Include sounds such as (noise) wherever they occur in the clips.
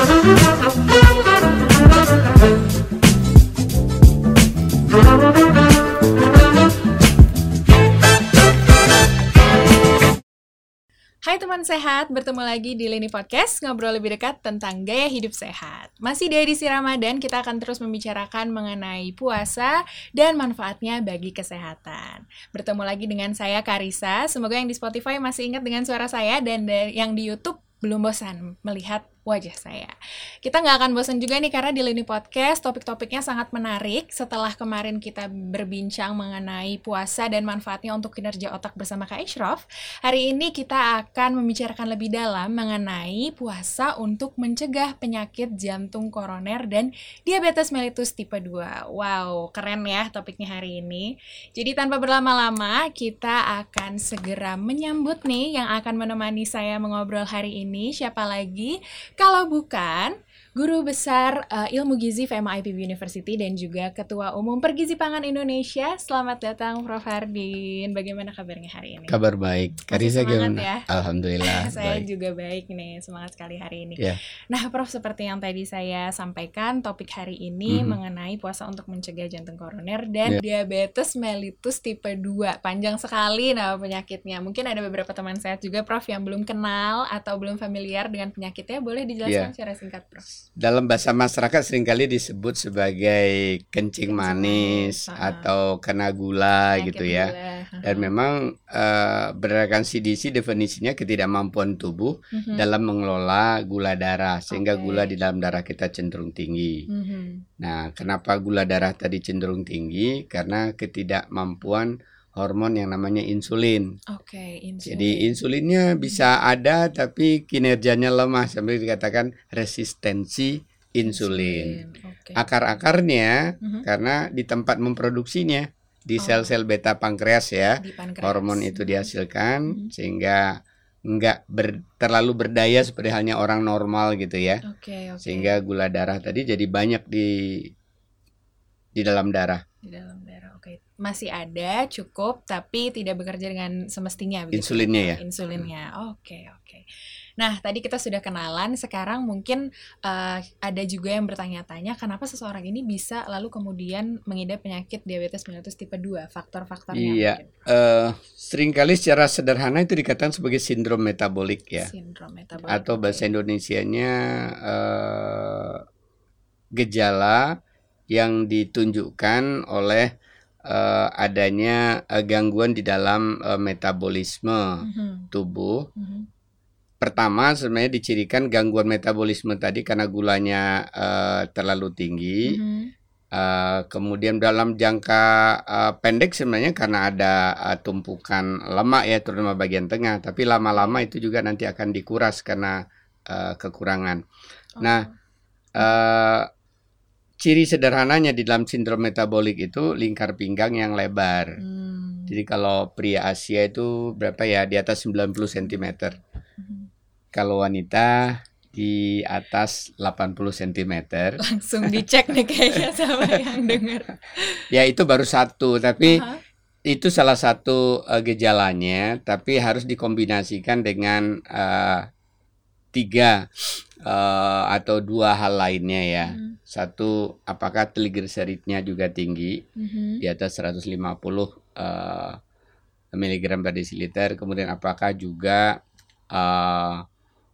Hai teman sehat, bertemu lagi di Lini Podcast, ngobrol lebih dekat tentang gaya hidup sehat. Masih di edisi Ramadan, kita akan terus membicarakan mengenai puasa dan manfaatnya bagi kesehatan. Bertemu lagi dengan saya Karisa, semoga yang di Spotify masih ingat dengan suara saya dan yang di YouTube belum bosan melihat wajah saya. Kita nggak akan bosan juga nih karena di Lini Podcast topik-topiknya sangat menarik. Setelah kemarin kita berbincang mengenai puasa dan manfaatnya untuk kinerja otak bersama Kak Ishraf, hari ini kita akan membicarakan lebih dalam mengenai puasa untuk mencegah penyakit jantung koroner dan diabetes mellitus tipe 2. Wow, keren ya topiknya hari ini. Jadi tanpa berlama-lama, kita akan segera menyambut nih yang akan menemani saya mengobrol hari ini. Siapa lagi? Kalau bukan, Guru Besar uh, Ilmu Gizi FEMA IPB University dan juga Ketua Umum Pergizi Pangan Indonesia. Selamat datang Prof. Hardin. Bagaimana kabarnya hari ini? Kabar baik. Karisa gimana? Ya? Alhamdulillah. (laughs) saya baik. juga baik nih, semangat sekali hari ini. Yeah. Nah, Prof seperti yang tadi saya sampaikan, topik hari ini mm -hmm. mengenai puasa untuk mencegah jantung koroner dan yeah. diabetes mellitus tipe 2. Panjang sekali nama penyakitnya. Mungkin ada beberapa teman saya juga Prof yang belum kenal atau belum familiar dengan penyakitnya. Boleh dijelaskan yeah. secara singkat, Prof? Dalam bahasa masyarakat sering kali disebut sebagai kencing manis uh, atau kena gula gitu ya. Gula. Dan memang uh, berdasarkan CDC definisinya ketidakmampuan tubuh uh mhm. -huh. dalam mengelola gula darah sehingga okay. gula di dalam darah kita cenderung tinggi. -huh. Nah, kenapa gula darah tadi cenderung tinggi? Karena ketidakmampuan hormon yang namanya insulin. Oke, okay, insulin. Jadi insulinnya bisa ada tapi kinerjanya lemah sampai dikatakan resistensi insulin. insulin. Okay. Akar-akarnya uh -huh. karena di tempat memproduksinya di oh. sel-sel beta pankreas ya, pankreas. hormon itu dihasilkan uh -huh. sehingga nggak ber, terlalu berdaya seperti halnya orang normal gitu ya. Okay, okay. Sehingga gula darah tadi jadi banyak di di dalam darah. Di dalam darah. Masih ada, cukup, tapi tidak bekerja dengan semestinya. Begitu? Insulinnya ya. Insulinnya, oke okay, oke. Okay. Nah, tadi kita sudah kenalan, sekarang mungkin uh, ada juga yang bertanya-tanya, kenapa seseorang ini bisa lalu kemudian mengidap penyakit diabetes mellitus tipe 2, faktor-faktornya Iya, uh, sering kali secara sederhana itu dikatakan sebagai sindrom metabolik ya. Sindrom metabolik. Atau bahasa Indonesianya uh, gejala yang ditunjukkan oleh uh, adanya uh, gangguan di dalam uh, metabolisme mm -hmm. tubuh. Mm -hmm pertama sebenarnya dicirikan gangguan metabolisme tadi karena gulanya uh, terlalu tinggi. Mm -hmm. uh, kemudian dalam jangka uh, pendek sebenarnya karena ada uh, tumpukan lemak ya terutama bagian tengah, tapi lama-lama itu juga nanti akan dikuras karena uh, kekurangan. Oh. Nah, uh, ciri sederhananya di dalam sindrom metabolik itu lingkar pinggang yang lebar. Hmm. Jadi kalau pria Asia itu berapa ya di atas 90 cm. Kalau wanita di atas 80 cm. (laughs) Langsung dicek nih kayaknya sama yang dengar. (laughs) ya itu baru satu, tapi uh -huh. itu salah satu uh, gejalanya, tapi harus dikombinasikan dengan uh, tiga uh, atau dua hal lainnya ya. Hmm. Satu, apakah triglyceridnya juga tinggi hmm. di atas 150 uh, miligram per desiliter. Kemudian apakah juga uh,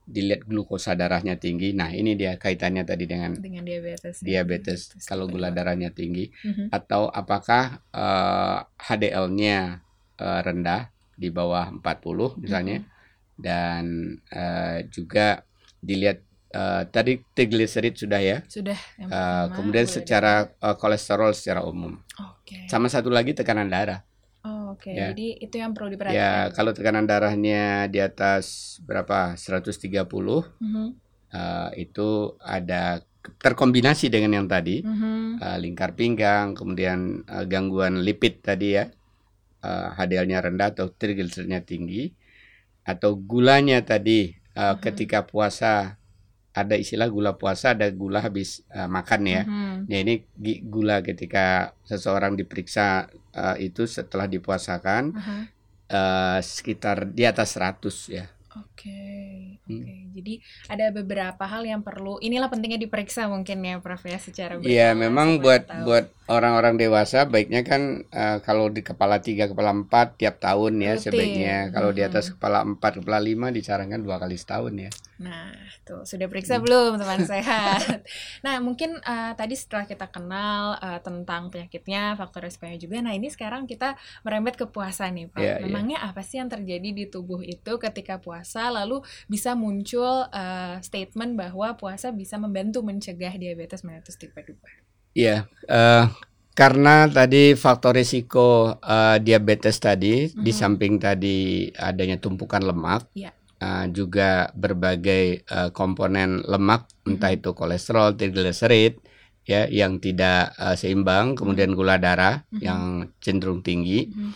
dilihat glukosa darahnya tinggi. Nah, ini dia kaitannya tadi dengan dengan diabetes. Ya. Diabetes, diabetes kalau gula darahnya tinggi mm-hmm. atau apakah uh, eh, HDL-nya uh, rendah di bawah 40 misalnya mm-hmm. dan uh, juga dilihat uh, tadi triglycerid sudah ya. Sudah. Uh, kemudian secara uh, kolesterol secara umum. Okay. Sama satu lagi tekanan darah. Oh, Oke, okay. ya. jadi itu yang perlu diperhatikan. Ya, kalau tekanan darahnya di atas berapa? 130, mm -hmm. uh, itu ada terkombinasi dengan yang tadi, mm -hmm. uh, lingkar pinggang, kemudian uh, gangguan lipid tadi ya, uh, HDL-nya rendah atau triglyceridnya tinggi, atau gulanya tadi uh, mm -hmm. ketika puasa ada istilah gula puasa, ada gula habis uh, makan ya. Mm-hmm. Ya ini gula ketika seseorang diperiksa uh, itu setelah dipuasakan uh-huh. uh, sekitar di atas 100 ya. Oke, Hmm. oke. Jadi ada beberapa hal yang perlu. Inilah pentingnya diperiksa mungkin ya, Prof ya, secara Iya, memang buat tahu. buat orang-orang dewasa baiknya kan eh, kalau di kepala tiga, kepala empat tiap tahun ya Rutin. sebaiknya. Kalau di atas kepala empat, kepala lima disarankan dua kali setahun ya. Nah, tuh sudah periksa Hmm. belum teman (laughs) sehat? Nah, mungkin eh, tadi setelah kita kenal eh, tentang penyakitnya, faktor resikonya juga. Nah, ini sekarang kita merembet ke puasa nih, Prof. Iya, iya. Memangnya apa sih yang terjadi di tubuh itu ketika puasa lalu bisa muncul eh, statement bahwa puasa bisa membantu mencegah diabetes mellitus tipe 2? Iya, eh, karena tadi faktor risiko eh, diabetes tadi di Mhm. samping tadi adanya tumpukan lemak, Iya. eh, juga berbagai eh, komponen lemak, entah Mhm. itu kolesterol, trigliserid, ya yang tidak eh, seimbang, kemudian gula darah Mhm. yang cenderung tinggi. Mhm.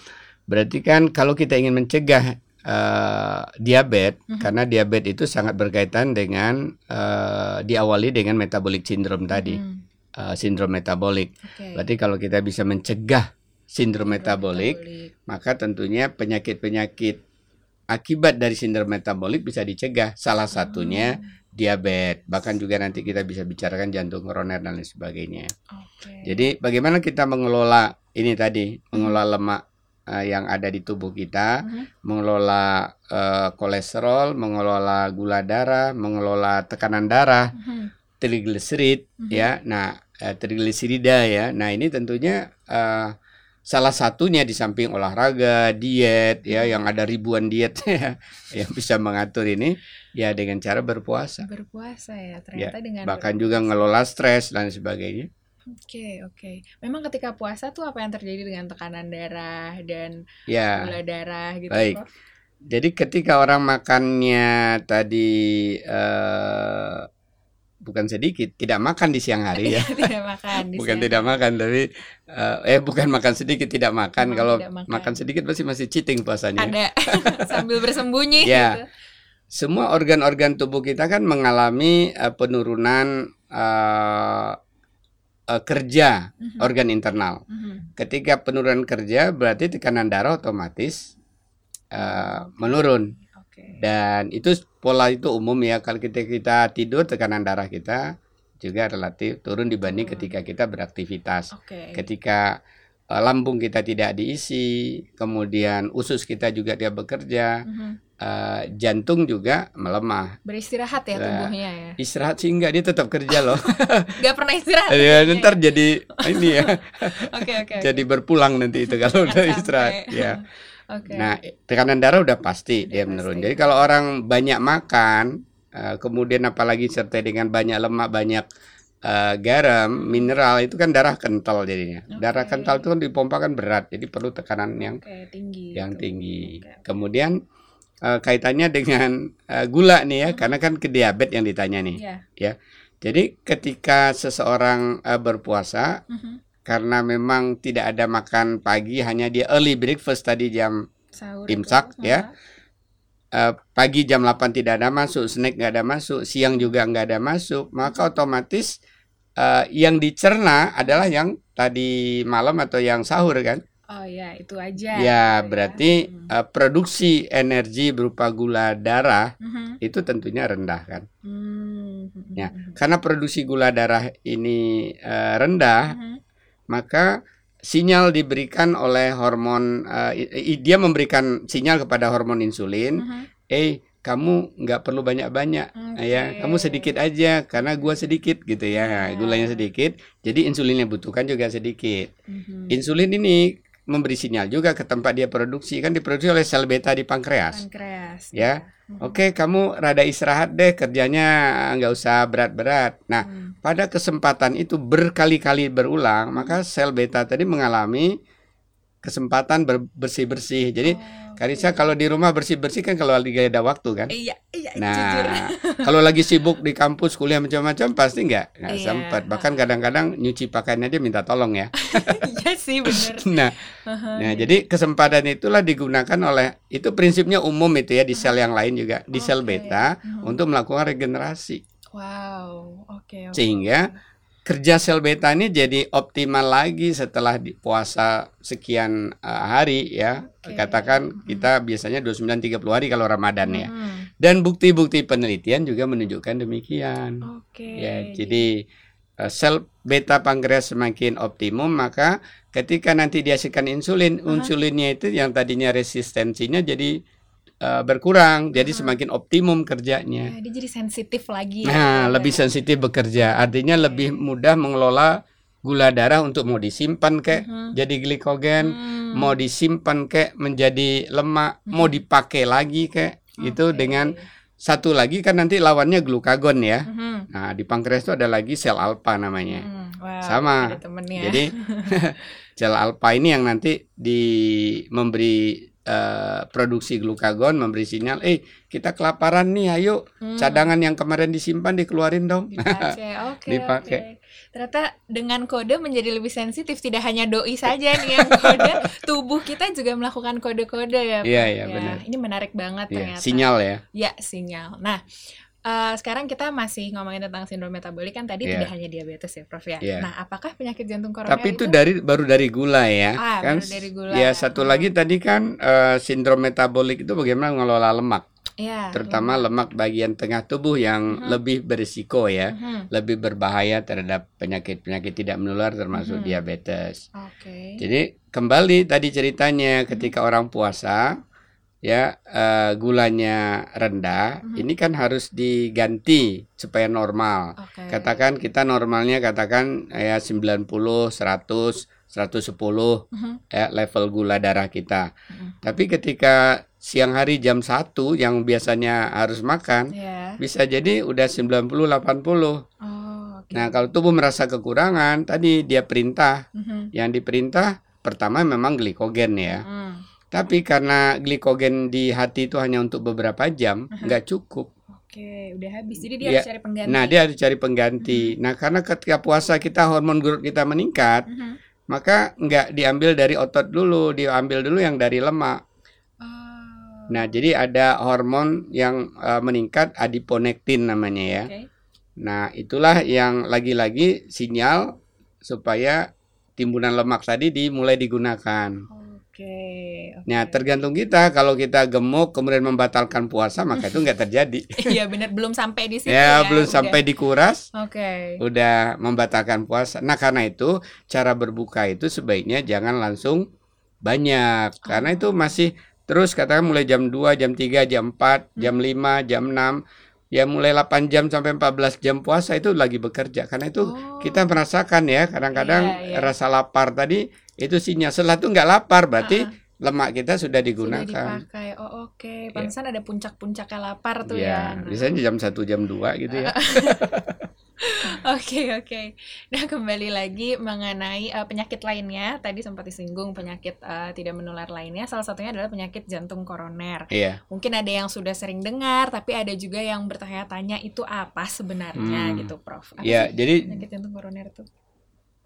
Berarti kan kalau kita ingin mencegah eh, diabetes, Mhm. karena diabetes itu sangat berkaitan dengan eh, diawali dengan metabolic syndrome tadi, Mhm. Eh, sindrom metabolik. Oke. Berarti kalau kita bisa mencegah sindrom metabolik, Metabolik. maka tentunya penyakit-penyakit akibat dari sindrom metabolik bisa dicegah. Salah satunya Hmm, diabetes, bahkan juga nanti kita bisa bicarakan jantung koroner dan lain sebagainya. Oke. Jadi bagaimana kita mengelola ini tadi, mengelola lemak eh, yang ada di tubuh kita, Mhm. mengelola eh, kolesterol, mengelola gula darah, mengelola tekanan darah, Mhm. Trigliserid Mhm. ya. Nah, eh, trigliserida ya. Nah, ini tentunya eh, salah satunya di samping olahraga, diet ya Mhm. yang ada ribuan diet (laughs) ya yang bisa mengatur ini ya dengan cara berpuasa. Berpuasa ya, ternyata dengan Bahkan juga ngelola stres dan sebagainya. Oke, oke. Memang ketika puasa tuh apa yang terjadi dengan tekanan darah dan Ya. gula darah gitu, baik. Prof? Jadi ketika orang makannya tadi eh bukan sedikit, tidak makan di siang hari ya. (laughs) tidak makan di bukan siang tidak makan tapi eh, eh bukan makan sedikit tidak makan Memang kalau tidak makan. makan sedikit pasti masih cheating puasanya Ada (laughs) sambil bersembunyi Ya. gitu. semua organ-organ tubuh kita kan mengalami eh, penurunan eh, eh, kerja Mhm, organ internal mhm. ketika penurunan kerja berarti tekanan darah otomatis eh, menurun Dan itu pola itu umum ya kalau kita kita tidur tekanan darah kita juga relatif turun dibanding Turun. ketika kita beraktivitas Oke. ketika eh, lambung kita tidak diisi, kemudian usus kita juga dia bekerja, Mhm. eh, jantung juga melemah. Beristirahat ya Ya. tubuhnya ya. Istirahat sih enggak, dia tetap kerja loh. (laughs) Gak pernah istirahat. ya, ntar jadi ini ya, (laughs) oke. oke. jadi berpulang nanti itu kalau (laughs) udah istirahat. Ya. Oke. Nah, tekanan darah udah pasti Udah dia pasti. menurun. Jadi kalau orang banyak makan, eh, kemudian apalagi serta dengan banyak lemak, banyak eh, garam, mineral itu kan darah kental jadinya. Darah Oke. kental itu kan dipompakan berat, jadi perlu tekanan yang Oke, tinggi. yang gitu. tinggi. Oke. Kemudian eh, kaitannya dengan eh, gula nih ya, Mhm. karena kan ke diabetes yang ditanya nih. Iya. Jadi ketika seseorang eh, berpuasa Mhm. Karena memang tidak ada makan pagi, hanya dia early breakfast tadi jam Sahur Imsak, itu, ya. eh, pagi jam 8 tidak ada masuk, snack nggak ada masuk, siang juga nggak ada masuk, maka otomatis eh, yang dicerna adalah yang tadi malam atau yang sahur kan? Oh ya, itu aja. Ya, gitu berarti Hmm. eh, produksi energi berupa gula darah Mhm. itu tentunya rendah kan. Hmm. Ya. Karena produksi gula darah ini eh, rendah, Mhm. Maka sinyal diberikan oleh hormon i- dia memberikan sinyal kepada hormon insulin, Mhm. "Eh, kamu nggak perlu banyak-banyak Oke. ya, kamu sedikit aja karena gua sedikit gitu ya. Ya. Gulanya sedikit, jadi insulin yang butuhkan juga sedikit." Mhm. Insulin ini memberi sinyal juga ke tempat dia produksi kan diproduksi oleh sel beta di pankreas. Pankreas. Ya. Mhm. Oke, kamu rada istirahat deh, kerjanya nggak usah berat-berat. Nah, Hmm. Pada kesempatan itu berkali-kali berulang, maka sel beta tadi mengalami kesempatan ber- bersih-bersih. Jadi, Oh, Karisa kalau di rumah bersih-bersih kan kalau lagi ada waktu kan. Iya, iya, jujur. Nah, (laughs) kalau lagi sibuk di kampus kuliah macam-macam pasti nggak nggak Iya. sempat. Bahkan kadang-kadang nyuci pakaiannya dia minta tolong ya. (laughs) Iya sih bener. (laughs) Nah. Nah, jadi kesempatan itulah digunakan oleh itu prinsipnya umum itu ya di sel yang lain juga di sel Oke. beta Mhm. untuk melakukan regenerasi. Wow, oke, Sehingga kerja sel beta ini jadi optimal lagi setelah di puasa sekian uh, hari ya. Oke. Katakan kita biasanya 29 30 hari kalau Ramadan ya. Mhm. Dan bukti-bukti penelitian juga menunjukkan demikian. Oke. Ya, jadi uh, sel beta pankreas semakin optimum maka ketika nanti dihasilkan insulin, Aha. insulinnya itu yang tadinya resistensinya jadi uh, berkurang, jadi semakin optimum kerjanya. Ya, dia jadi sensitif lagi. ya, Nah, Dok, lebih ya. sensitif bekerja. Artinya lebih mudah mengelola gula darah untuk mau disimpan kayak Mhm. jadi glikogen, Hmm. mau disimpan kayak menjadi lemak, mau Mhm. dipakai lagi kayak gitu Oke. dengan satu lagi kan nanti lawannya glukagon ya. Mhm. Nah, di pankreas itu ada lagi sel alfa namanya. Mhm. Wah, Sama. Jadi (laughs) (laughs) sel alfa ini yang nanti di memberi eh, produksi glukagon, memberi sinyal, eh kita kelaparan nih, ayo Hmm. cadangan yang kemarin disimpan dikeluarin dong. dipakai. (laughs) Oke, Dipakai. oke. Ternyata dengan kode menjadi lebih sensitif, tidak hanya doi saja nih yang kode, (laughs) tubuh kita juga melakukan kode-kode ya. Iya, iya, Ya, benar. Ini menarik banget Iya, ternyata. sinyal ya. Ya, sinyal. Nah, eh, sekarang kita masih ngomongin tentang sindrom metabolik kan tadi Iya. tidak hanya diabetes ya, Prof ya. Iya. Nah, apakah penyakit jantung koroner Tapi itu dari baru dari gula ya, Ah, kan? baru dari gula. Ya satu lagi tadi kan eh, sindrom metabolik itu bagaimana mengelola lemak, Iya, terutama lemak bagian tengah tubuh yang Mhm. lebih berisiko ya, Mhm. lebih berbahaya terhadap penyakit-penyakit tidak menular termasuk Mhm. diabetes. Oke. Jadi kembali tadi ceritanya ketika orang puasa ya eh, gulanya rendah, Mhm. ini kan harus diganti supaya normal. Oke. Katakan kita normalnya katakan ya 90, 100, 110 Mhm. ya level gula darah kita. Mhm. Tapi ketika siang hari jam 1 yang biasanya harus makan Ya. bisa jadi udah 90 80. Oh, oke. Nah, kalau tubuh merasa kekurangan tadi dia perintah. Mhm. Yang diperintah pertama memang glikogen ya. Mhm. Tapi karena glikogen di hati itu hanya untuk beberapa jam, nggak cukup. Oke, udah habis. Jadi dia Iya. harus cari pengganti. Nah, dia harus cari pengganti. Nah, karena ketika puasa kita hormon growth kita meningkat, Mhm. maka nggak diambil dari otot dulu, diambil dulu yang dari lemak. Oh. Nah, jadi ada hormon yang eh, meningkat adiponektin namanya ya. Oke. Nah, itulah yang lagi-lagi sinyal supaya timbunan lemak tadi dimulai digunakan. Oke. Nah, tergantung kita. Kalau kita gemuk kemudian membatalkan puasa, maka itu nggak terjadi. (laughs) Iya benar belum sampai di situ ya, ya. belum udah. sampai dikuras, Oke. udah membatalkan puasa. Nah, karena itu cara berbuka itu sebaiknya jangan langsung banyak. Karena Oh. itu masih terus katakan mulai jam 2, jam 3, jam 4, jam 5, jam 6, ya mulai 8 jam sampai 14 jam puasa itu lagi bekerja. Karena itu Oh. kita merasakan ya kadang-kadang Iya, iya. rasa lapar tadi itu sinyal setelah itu nggak lapar berarti Ah, lemak kita sudah sudah digunakan. dipakai. Oh, oke. Pantesan ada puncak-puncaknya lapar tuh Ya, ya. Biasanya jam 1 jam 2 gitu ya. (laughs) Oke, oke. Nah, kembali lagi mengenai eh, penyakit lainnya. Tadi sempat disinggung penyakit eh, tidak menular lainnya. Salah satunya adalah penyakit jantung koroner. Iya. Mungkin ada yang sudah sering dengar, tapi ada juga yang bertanya-tanya itu apa sebenarnya Hmm. gitu, Prof. Apa Ya, sih jadi penyakit jantung koroner itu?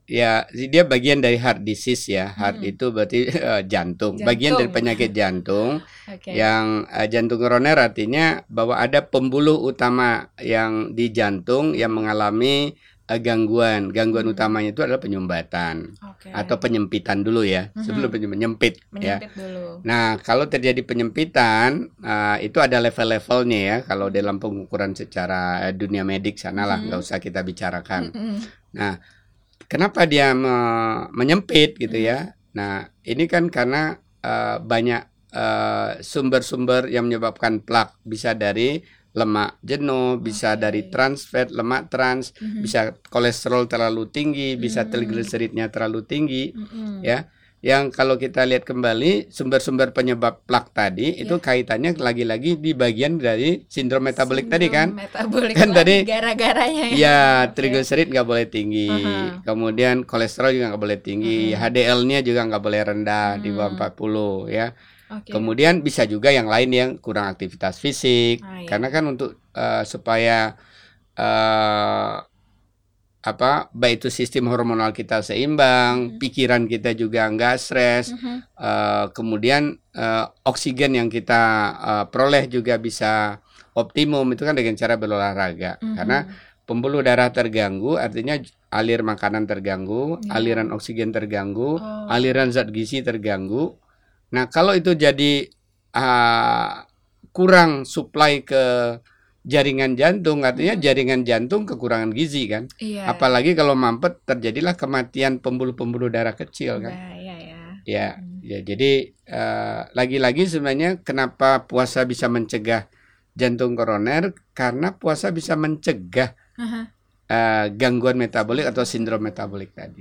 Ya dia bagian dari heart disease ya. Heart Hmm. itu berarti (laughs) eh, jantung. Bagian dari Jantung. penyakit jantung (laughs) Oke. yang eh, jantung koroner artinya bahwa ada pembuluh utama yang di jantung yang mengalami eh, gangguan. Gangguan Hmm. utamanya itu adalah penyumbatan Oke. atau penyempitan dulu ya. Mhm. Sebelum penyem- menyempit ya. menyempit dulu. Nah, kalau terjadi penyempitan, eh, itu ada level-levelnya ya. Kalau dalam pengukuran secara dunia medik sana lah, Mhm. nggak usah kita bicarakan. Mm-mm. Kenapa dia me- menyempit gitu ya? Nah, ini kan karena eh, banyak eh, sumber-sumber yang menyebabkan plak. Bisa dari lemak jenuh, bisa dari trans fat, lemak trans, Mhm. bisa kolesterol terlalu tinggi, bisa Hmm. trigliseridnya terlalu tinggi. Mm-mm. ya yang kalau kita lihat kembali sumber-sumber penyebab plak tadi itu Ya. kaitannya lagi-lagi di bagian dari sindrom metabolik tadi kan Metabolik (laughs) Kan tadi- gara-garanya ya. ya trigliserid nggak boleh tinggi Aha. kemudian kolesterol juga nggak boleh tinggi Mhm. HDL-nya juga nggak boleh rendah di bawah Hmm. 40 ya Oke. kemudian bisa juga yang lain yang kurang aktivitas fisik Ah, iya. karena kan untuk eh, supaya eh, apa baik itu sistem hormonal kita seimbang, Mhm. pikiran kita juga nggak stres, Mhm. eh, kemudian eh, oksigen yang kita eh, peroleh juga bisa optimum itu kan dengan cara berolahraga. Mhm. Karena pembuluh darah terganggu artinya alir makanan terganggu, Ya. aliran oksigen terganggu, Oh. aliran zat gizi terganggu. Nah, kalau itu jadi ah, kurang suplai ke jaringan jantung, artinya jaringan jantung kekurangan gizi kan. Iya. Apalagi kalau mampet terjadilah kematian pembuluh-pembuluh darah kecil kan. Bahaya ya. Ya, Hmm. ya jadi eh, lagi-lagi sebenarnya kenapa puasa bisa mencegah jantung koroner karena puasa bisa mencegah Aha. eh, gangguan metabolik atau sindrom metabolik tadi.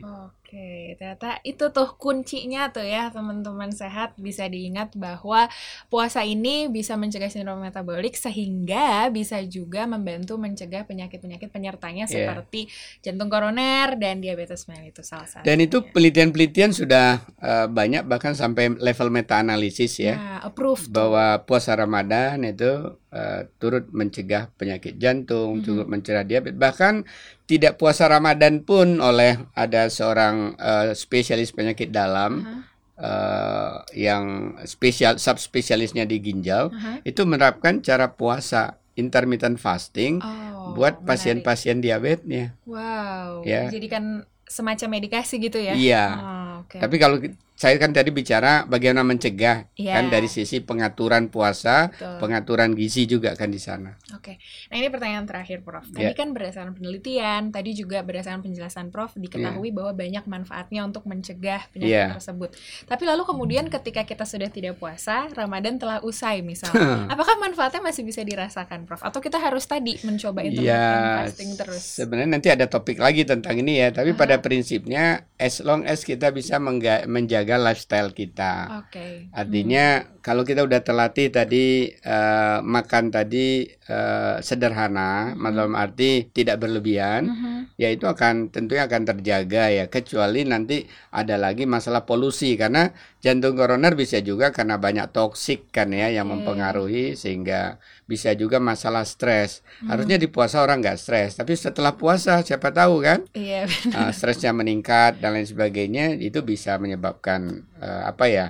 Oke, ternyata itu tuh kuncinya tuh ya teman-teman sehat bisa diingat bahwa puasa ini bisa mencegah sindrom metabolik sehingga bisa juga membantu mencegah penyakit-penyakit penyertanya Iya. seperti jantung koroner dan diabetes mellitus salah satu. Dan itu penelitian-penelitian sudah eh, banyak bahkan sampai level meta analisis ya Nah, approved bahwa puasa Ramadan itu eh, turut mencegah penyakit jantung, Mhm. turut mencegah diabetes. Bahkan tidak puasa Ramadan pun oleh ada seorang eh, spesialis penyakit dalam Aha, eh, yang spesial subspesialisnya di ginjal aha. itu menerapkan cara puasa intermittent fasting Oh, buat pasien-pasien diabetesnya. Wow, Ya. jadikan semacam medikasi gitu ya? Iya. Oh, oke. Tapi kalau saya kan tadi bicara bagaimana mencegah Iya. kan dari sisi pengaturan puasa, Betul. pengaturan gizi juga kan di sana. Oke, nah ini pertanyaan terakhir, Prof. Tadi Ya. kan berdasarkan penelitian, tadi juga berdasarkan penjelasan Prof diketahui bahwa banyak manfaatnya untuk mencegah penyakit Iya. tersebut. Tapi lalu kemudian ketika kita sudah tidak puasa, Ramadan telah usai misalnya, (laughs) apakah manfaatnya masih bisa dirasakan, Prof? Atau kita harus tadi mencoba intermittent Ya, fasting terus? sebenarnya nanti ada topik lagi tentang ini ya. Tapi Aha. pada prinsipnya, as long as kita bisa mengga- menjaga lifestyle kita. Oke. Artinya kalau kita udah terlatih tadi eh, makan tadi eh, sederhana, Mhm. dalam arti tidak berlebihan, Mhm. ya itu akan tentunya akan terjaga ya. Kecuali nanti ada lagi masalah polusi karena jantung koroner bisa juga karena banyak toksik kan ya yang Oke. mempengaruhi sehingga bisa juga masalah stres. Hmm. Harusnya di puasa orang nggak stres, tapi setelah puasa siapa tahu kan Iya, uh, stresnya meningkat dan lain sebagainya itu bisa menyebabkan uh, apa ya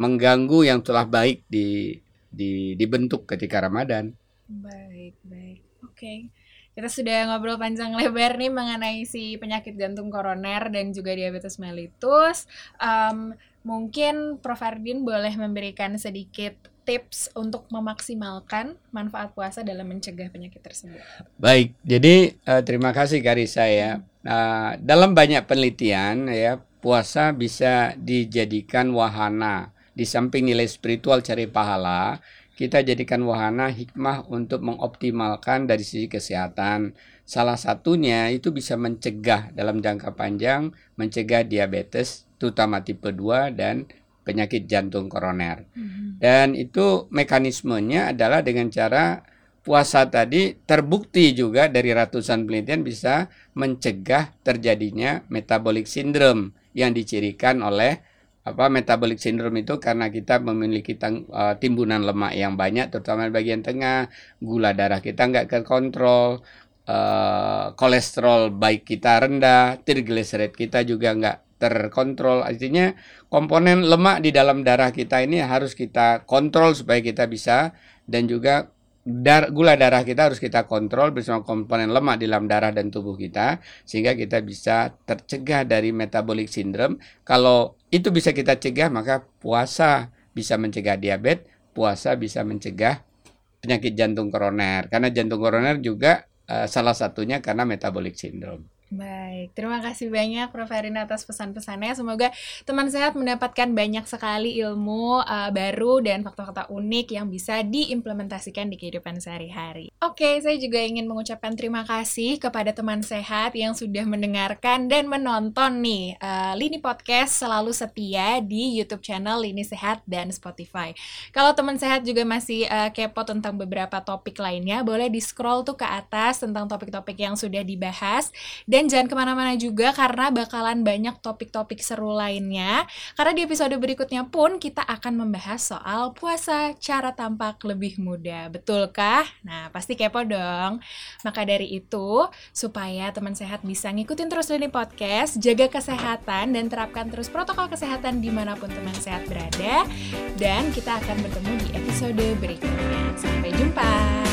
mengganggu yang telah baik di, di dibentuk ketika Ramadan. Baik, baik. Oke. Kita sudah ngobrol panjang lebar nih mengenai si penyakit jantung koroner dan juga diabetes mellitus. Em, mungkin Prof. Ardin boleh memberikan sedikit tips untuk memaksimalkan manfaat puasa dalam mencegah penyakit tersebut. Baik, jadi uh, terima kasih Karisa ya. Uh, dalam banyak penelitian ya puasa bisa dijadikan wahana di samping nilai spiritual cari pahala kita jadikan wahana hikmah untuk mengoptimalkan dari sisi kesehatan. Salah satunya itu bisa mencegah dalam jangka panjang, mencegah diabetes, terutama tipe 2 dan penyakit jantung koroner. Dan itu mekanismenya adalah dengan cara puasa tadi terbukti juga dari ratusan penelitian bisa mencegah terjadinya metabolic syndrome yang dicirikan oleh apa metabolic syndrome itu karena kita memiliki tang- eh, timbunan lemak yang banyak terutama di bagian tengah, gula darah kita nggak terkontrol, eh, kolesterol baik kita rendah, triglyceride kita juga nggak terkontrol. Artinya komponen lemak di dalam darah kita ini harus kita kontrol supaya kita bisa dan juga dar- gula darah kita harus kita kontrol bersama komponen lemak di dalam darah dan tubuh kita sehingga kita bisa tercegah dari metabolic syndrome. Kalau itu bisa kita cegah maka puasa bisa mencegah diabetes, puasa bisa mencegah penyakit jantung koroner karena jantung koroner juga eh, salah satunya karena metabolic syndrome. Baik, terima kasih banyak Prof. Erin atas pesan-pesannya. Semoga teman sehat mendapatkan banyak sekali ilmu uh, baru dan fakta-fakta unik yang bisa diimplementasikan di kehidupan sehari-hari. Oke, saya juga ingin mengucapkan terima kasih kepada teman sehat yang sudah mendengarkan dan menonton nih uh, Lini Podcast selalu setia di YouTube channel Lini Sehat dan Spotify. Kalau teman sehat juga masih uh, kepo tentang beberapa topik lainnya, boleh di-scroll tuh ke atas tentang topik-topik yang sudah dibahas dan jangan ke mana-mana juga karena bakalan banyak topik-topik seru lainnya. Karena di episode berikutnya pun kita akan membahas soal puasa cara tampak lebih muda. Betulkah? Nah, pasti kepo dong. Maka dari itu, supaya teman sehat bisa ngikutin terus ini podcast, jaga kesehatan dan terapkan terus protokol kesehatan di mana pun teman sehat berada. Dan kita akan bertemu di episode berikutnya. Sampai jumpa.